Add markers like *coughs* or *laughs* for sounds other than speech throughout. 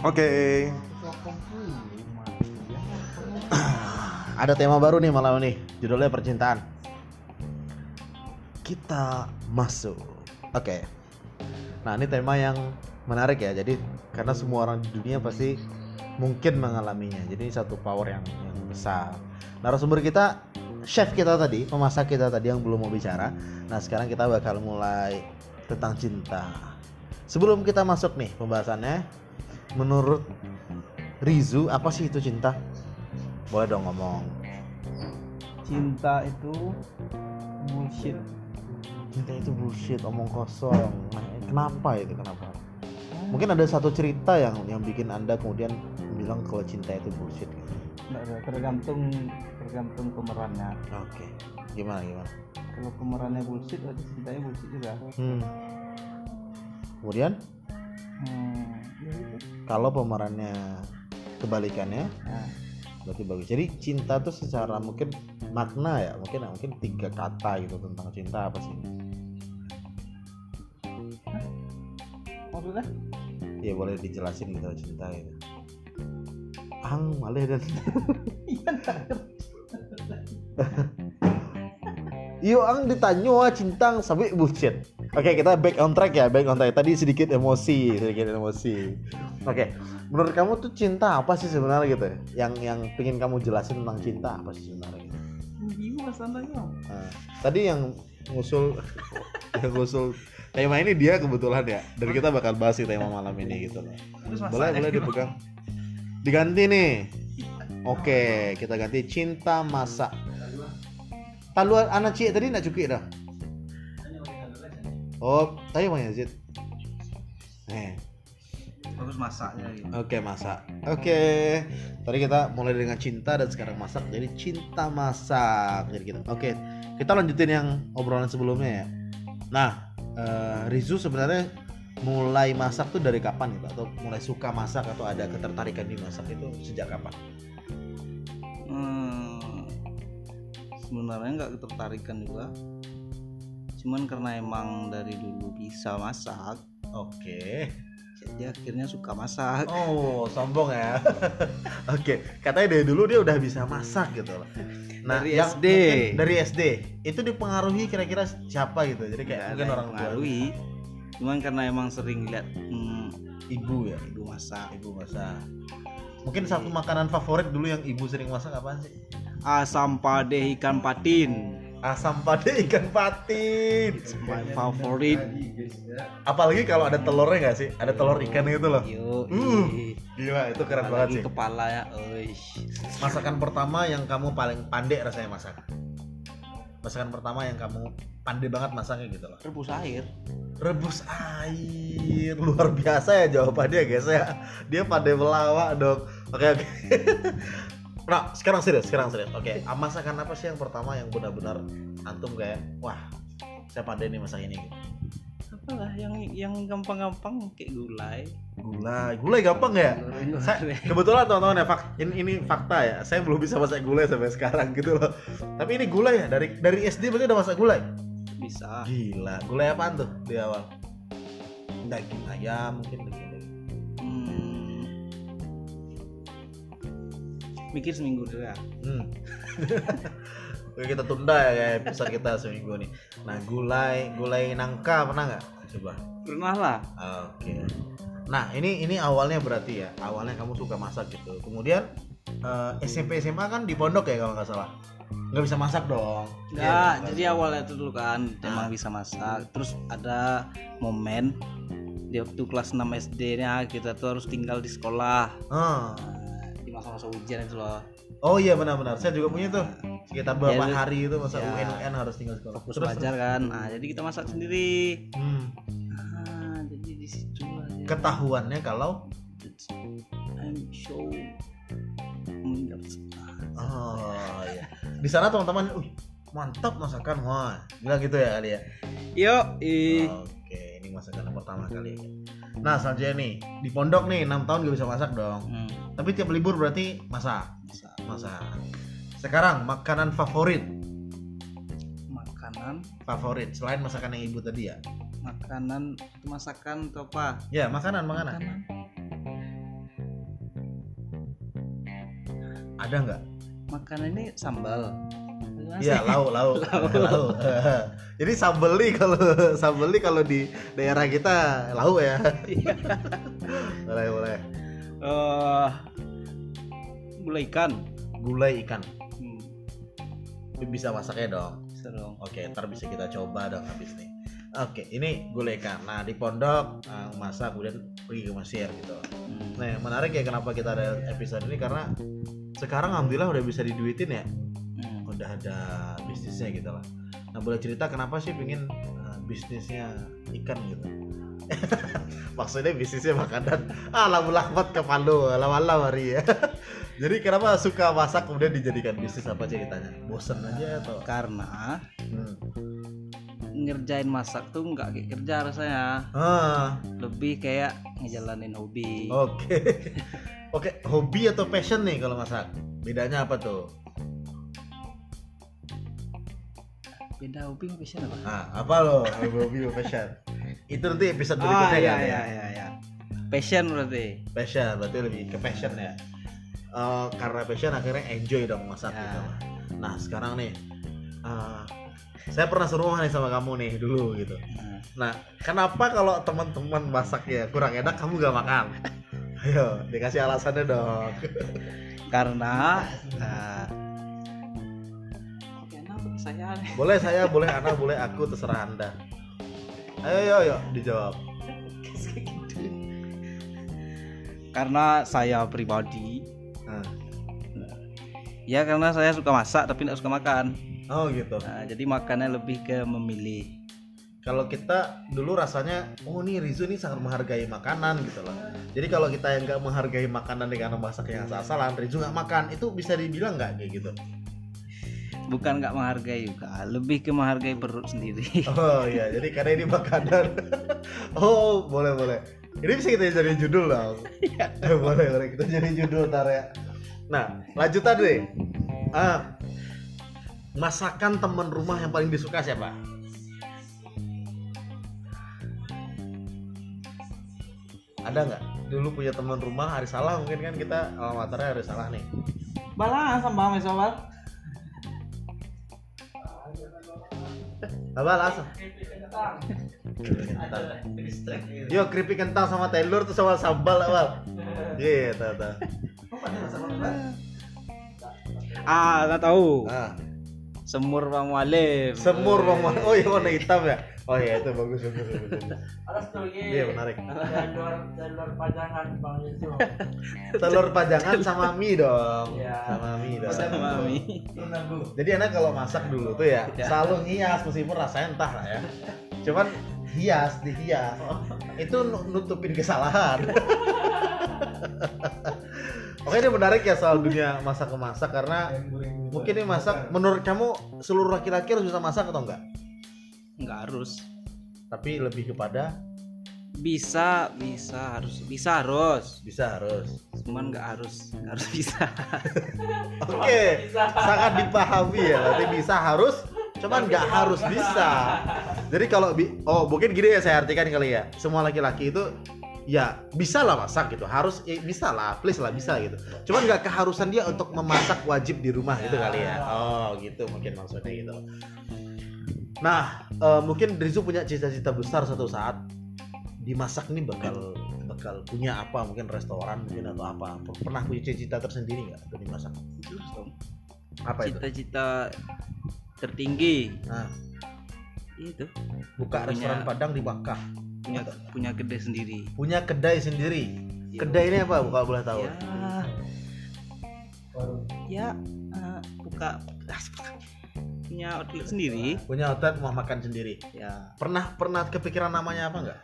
Oke. *coughs* Ada tema baru nih malam ini. Judulnya percintaan. Kita masuk. Oke. Nah, ini tema yang menarik ya. Jadi karena semua orang di dunia pasti mungkin mengalaminya. Jadi ini satu power yang, yang besar. Narasumber kita chef kita tadi, pemasak kita tadi yang belum mau bicara. Nah, sekarang kita bakal mulai tentang cinta. Sebelum kita masuk nih pembahasannya, menurut Rizu apa sih itu cinta? Boleh dong ngomong. cinta itu bullshit Cinta itu bullshit, omong kosong. Nah, kenapa itu? Kenapa? Mungkin ada satu cerita yang yang bikin anda kemudian bilang kalau cinta itu bullshit. Gitu. Tergantung tergantung pemerannya Oke, gimana gimana? kalau pemerannya bullshit berarti cintanya bullshit juga Hmm. Kemudian hmm. Kalau pemerannya kebalikannya Nah, berarti bagus. Jadi cinta tuh secara mungkin makna ya, mungkin mungkin tiga kata gitu tentang cinta apa sih? maksudnya Ya boleh dijelasin gitu cinta gitu. Ang malah dan *laughs* iya *laughs* Iyo ang ditanya wah cinta sampai bullshit. Oke kita back on track ya back on track. Tadi sedikit emosi sedikit emosi. Oke menurut kamu tuh cinta apa sih sebenarnya gitu? ya? Yang yang pengen kamu jelasin tentang cinta apa sih sebenarnya? Gitu? Nah, tadi yang ngusul *laughs* yang ngusul tema ini dia kebetulan ya. Dan kita bakal bahas sih tema malam ini gitu loh. Boleh boleh dipegang. Diganti nih. Oke kita ganti cinta masa. Taluan anak cik tadi nak cukik dah. Oh, tadi mana Zid? Eh, terus masaknya gitu oke masak. Oke. Tadi kita mulai dengan cinta dan sekarang masak. Jadi cinta masak. Jadi kita. Oke. Kita lanjutin yang obrolan sebelumnya ya. Nah, eh, Rizu sebenarnya mulai masak tuh dari kapan gitu atau mulai suka masak atau ada ketertarikan di masak itu sejak kapan? hmm, sebenarnya nggak ketertarikan juga cuman karena emang dari dulu bisa masak Oke. jadi akhirnya suka masak Oh, sombong ya. *laughs* Oke, katanya dari dulu dia udah bisa masak gitu loh. Nah, Dari yang SD. dari SD itu dipengaruhi kira-kira siapa gitu. Jadi kayak Nggak mungkin orang yang tua. pengaruhi cuman karena emang sering lihat hmm, Ibu ya, ibu masak ibu masak. Mungkin satu makanan favorit dulu yang ibu sering masak apa sih? asam pade ikan patin Asam pade ikan patin. My favorite Apalagi kalau ada telurnya nggak sih? Ada telur ikan gitu loh. yo Uh, Gila, itu keren banget sih. kepala ya oish. Masakan pertama yang kamu paling pandai rasanya masak. Masakan pertama yang kamu pandai banget masaknya gitu loh. rebus air Rebus air luar biasa ya jawabannya guys ya. Dia pandai melawak dong. Oke oke. *laughs* Nah, sekarang serius, sekarang serius. Oke, ah, masakan apa sih yang pertama yang benar-benar antum kayak wah, saya pandai nih masak ini gitu. apalah yang yang gampang-gampang kayak gulai Gulai, gulai gampang ya? Saya, kebetulan teman-teman ya fak, ini, ini fakta ya. Saya belum bisa masak gulai sampai sekarang gitu loh. Tapi ini gulai ya dari dari SD berarti udah masak gulai. bisa Gila, gulai apaan tuh di awal? Daging ayam mungkin daging mikir seminggu dulu ya Hmm. *laughs* Oke, kita tunda ya kayak episode kita seminggu nih. Nah, gulai gulai nangka pernah nggak? Coba. pernah lah Oke. Nah, ini ini awalnya berarti ya. Awalnya kamu suka masak gitu. Kemudian eh, SMP SMA kan di pondok ya kalau nggak salah. Nggak bisa masak dong. Enggak, Iya, jadi awalnya itu dulu kan emang bisa masak. Terus ada momen di waktu kelas 6 SD-nya kita tuh harus tinggal di sekolah. Ah. Masa-masa ujian itu loh. Oh iya benar-benar. Saya juga punya tuh. Sekitar beberapa Ya, hari itu masa ya. UN UN harus tinggal sekolah. Fokus belajar kan. Nah, jadi kita masak sendiri. Hmm. Ah, jadi di situ dia. Ketahuannya kalau I'm so oh iya. Di sana teman-teman, uh, mantap masakan wah. Bilang gitu ya kali ya. Ih. Oke, ini masakan pertama kali. Nah, selanjutnya nih, di pondok nih 6 tahun gak bisa masak dong. Hmm. Tapi tiap libur berarti masak. Masak. masak. Sekarang makanan favorit. Makanan favorit selain masakan yang ibu tadi ya. Makanan masakan atau apa? Ya, makanan, makanan. makanan. Ada nggak? Makanan ini sambal. Mas, Iya, lauk, lauk, *laughs* lauk. *laughs* *laughs* Jadi sambeli kalau sambeli kalau di daerah kita lauk ya. boleh, boleh. eh gulai ikan Gulai ikan. hmm, Bisa masaknya dong. seru Oke, ntar bisa kita coba dong habis nih. Oke, ini gulai ikan. Nah, di pondok eh, masak kemudian pergi ke Mesir gitu. Hmm. Nah, yang menarik ya kenapa kita ada episode ini karena sekarang alhamdulillah udah bisa diduitin ya. Udah ada bisnisnya gitu lah. Nah, boleh cerita kenapa sih pingin eh, bisnisnya ikan gitu? *laughs* Maksudnya bisnisnya makanan. Ah, lamu lakbat ke Palu, lama hari ya. *laughs* Jadi kenapa suka masak kemudian dijadikan bisnis apa ceritanya? Bosen aja atau? karena Hmm. ngerjain masak tuh nggak kayak kerja rasanya Ah, lebih kayak ngejalanin hobi oke. *laughs* Oke, hobi atau passion nih kalau masak? Bedanya apa tuh? Beda hobi passion apa Ah, apa lo? Hobi passion? Itu nanti episode ah berikutnya iya kan iya ya? iya iya passion berarti Passion, berarti lebih ke passion ya. Eh, karena passion akhirnya enjoy dong masak Ya. gitu. Nah, sekarang nih eh, saya pernah serumah nih sama kamu nih dulu gitu. Nah, Nah, kenapa kalau teman-teman masaknya kurang enak kamu gak makan? *laughs* Ayo, dikasih alasannya dong. karena bagi *laughs* saya nih Boleh saya, boleh anak, boleh aku, terserah anda. Ayo, ayo, ayo, dijawab. karena saya pribadi Nah. ya karena saya suka masak tapi tidak suka makan Oh gitu. Nah, jadi makannya lebih ke memilih Kalau kita dulu rasanya, oh nih Rizu ini sangat menghargai makanan gitu loh. Jadi kalau kita yang nggak menghargai makanan dengan masak yang asal-asalan, Rizu nggak makan, itu bisa dibilang nggak kayak gitu? Bukan nggak menghargai juga lebih ke menghargai perut sendiri *laughs* Oh iya, jadi karena ini makanan. *laughs* oh boleh boleh. Ini bisa kita jadi judul dong. *laughs* Eh, boleh boleh kita jadi judul ntar ya. Nah lanjutan deh. Ah, masakan teman rumah yang paling disuka siapa? Ada nggak? Dulu punya teman rumah hari salah mungkin kan kita alma maternya hari salah nih. balas sama mes awal Apa langsung? Yo keripik kentang sama telur tuh sama sambal awal. Iya, tahu tahu. ah nggak tahu Ah, semur bang semur bang Oh iya warna hitam ya. Oh iya itu bagus bagus bagus. Harus tuh Iya menarik. telur telur pajangan bang itu. *laughs* Telur pajangan sama mie dong. Iya. Sama mie dong. sama mie Jadi anak kalau masak dulu tuh ya Ya. selalu ngias meskipun rasanya entah lah ya. Cuman hias dihias itu nu- nutupin kesalahan. *laughs* Oke ini menarik ya soal dunia masak memasak karena mungkin ini masak menurut kamu seluruh laki-laki harus bisa masak atau enggak? Nggak harus Tapi lebih kepada bisa bisa harus bisa harus bisa harus. cuman nggak harus nggak harus bisa *laughs* Oke, sangat dipahami ya. Berarti bisa harus, cuman nggak harus bisa. Jadi kalau bi- oh mungkin gini ya saya artikan kali ya. Semua laki-laki itu ya bisa lah masak gitu. Harus eh, bisa lah, please lah bisa gitu. Cuman nggak keharusan dia untuk memasak wajib di rumah gitu kali ya. Oh gitu mungkin maksudnya gitu. Nah eh, mungkin Rizu punya cita-cita besar satu saat dimasak ini bakal bakal punya apa? Mungkin restoran mungkin atau apa? Pernah punya cita-cita tersendiri nggak untuk dimasak? Apa itu? Cita-cita tertinggi. Nah. Itu. Buka Punya- restoran padang di Makkah. punya punya kedai sendiri. Punya kedai sendiri. Kedai ini apa kalau boleh tahu? Ya. Ya eh, buka punya outlet sendiri. Punya outlet mau makan sendiri. Ya. Pernah pernah kepikiran namanya apa nggak?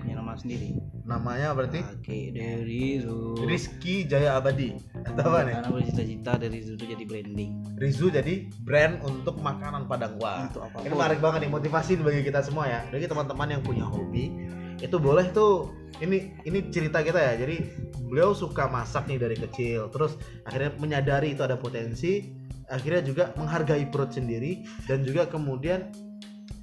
Punya nama sendiri. Namanya berarti? Pakai dari Zu Rizky Jaya Abadi. Atau apa nih? Karena bercita-cita dari Zu itu jadi branding. Rizu jadi brand untuk makanan Padang Wah Untuk apa pun. ini menarik banget nih motivasi bagi kita semua ya. Jadi teman-teman yang punya hobi itu boleh tuh ini ini cerita kita ya. Jadi beliau suka masak nih dari kecil. Terus akhirnya menyadari itu ada potensi akhirnya juga menghargai perut sendiri dan juga kemudian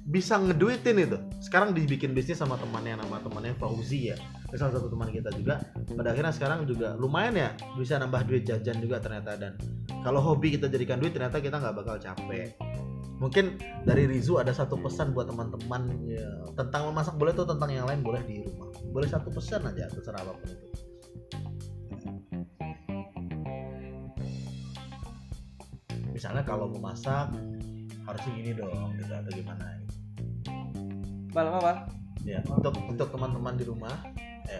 bisa ngeduitin itu. Sekarang dibikin bisnis sama temannya nama temannya Fauzi ya. Salah satu teman kita juga. Pada akhirnya sekarang juga lumayan ya bisa nambah duit jajan juga ternyata. Dan kalau hobi kita jadikan duit ternyata kita nggak bakal capek. Mungkin dari Rizu ada satu pesan buat teman-teman ya, tentang memasak. Boleh tuh tentang yang lain boleh di rumah. Boleh satu pesan aja terserah apa pun itu misalnya kalau mau masak harusnya gini dong gitu atau gimana Bal apa ya untuk untuk teman-teman di rumah ya.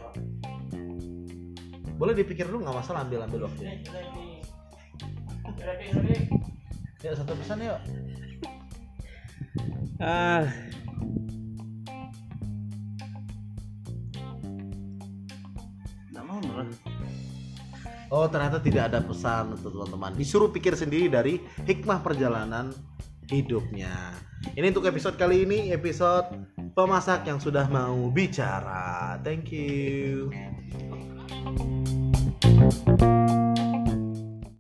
boleh dipikir dulu nggak masalah ambil ambil waktu Ini, ini, ini. Ready, ready. ya satu pesan yuk Ah. Oh ternyata tidak ada pesan untuk teman-teman. Disuruh pikir sendiri dari hikmah perjalanan hidupnya. Ini untuk episode kali ini Episode pemasak yang sudah mau bicara. Thank you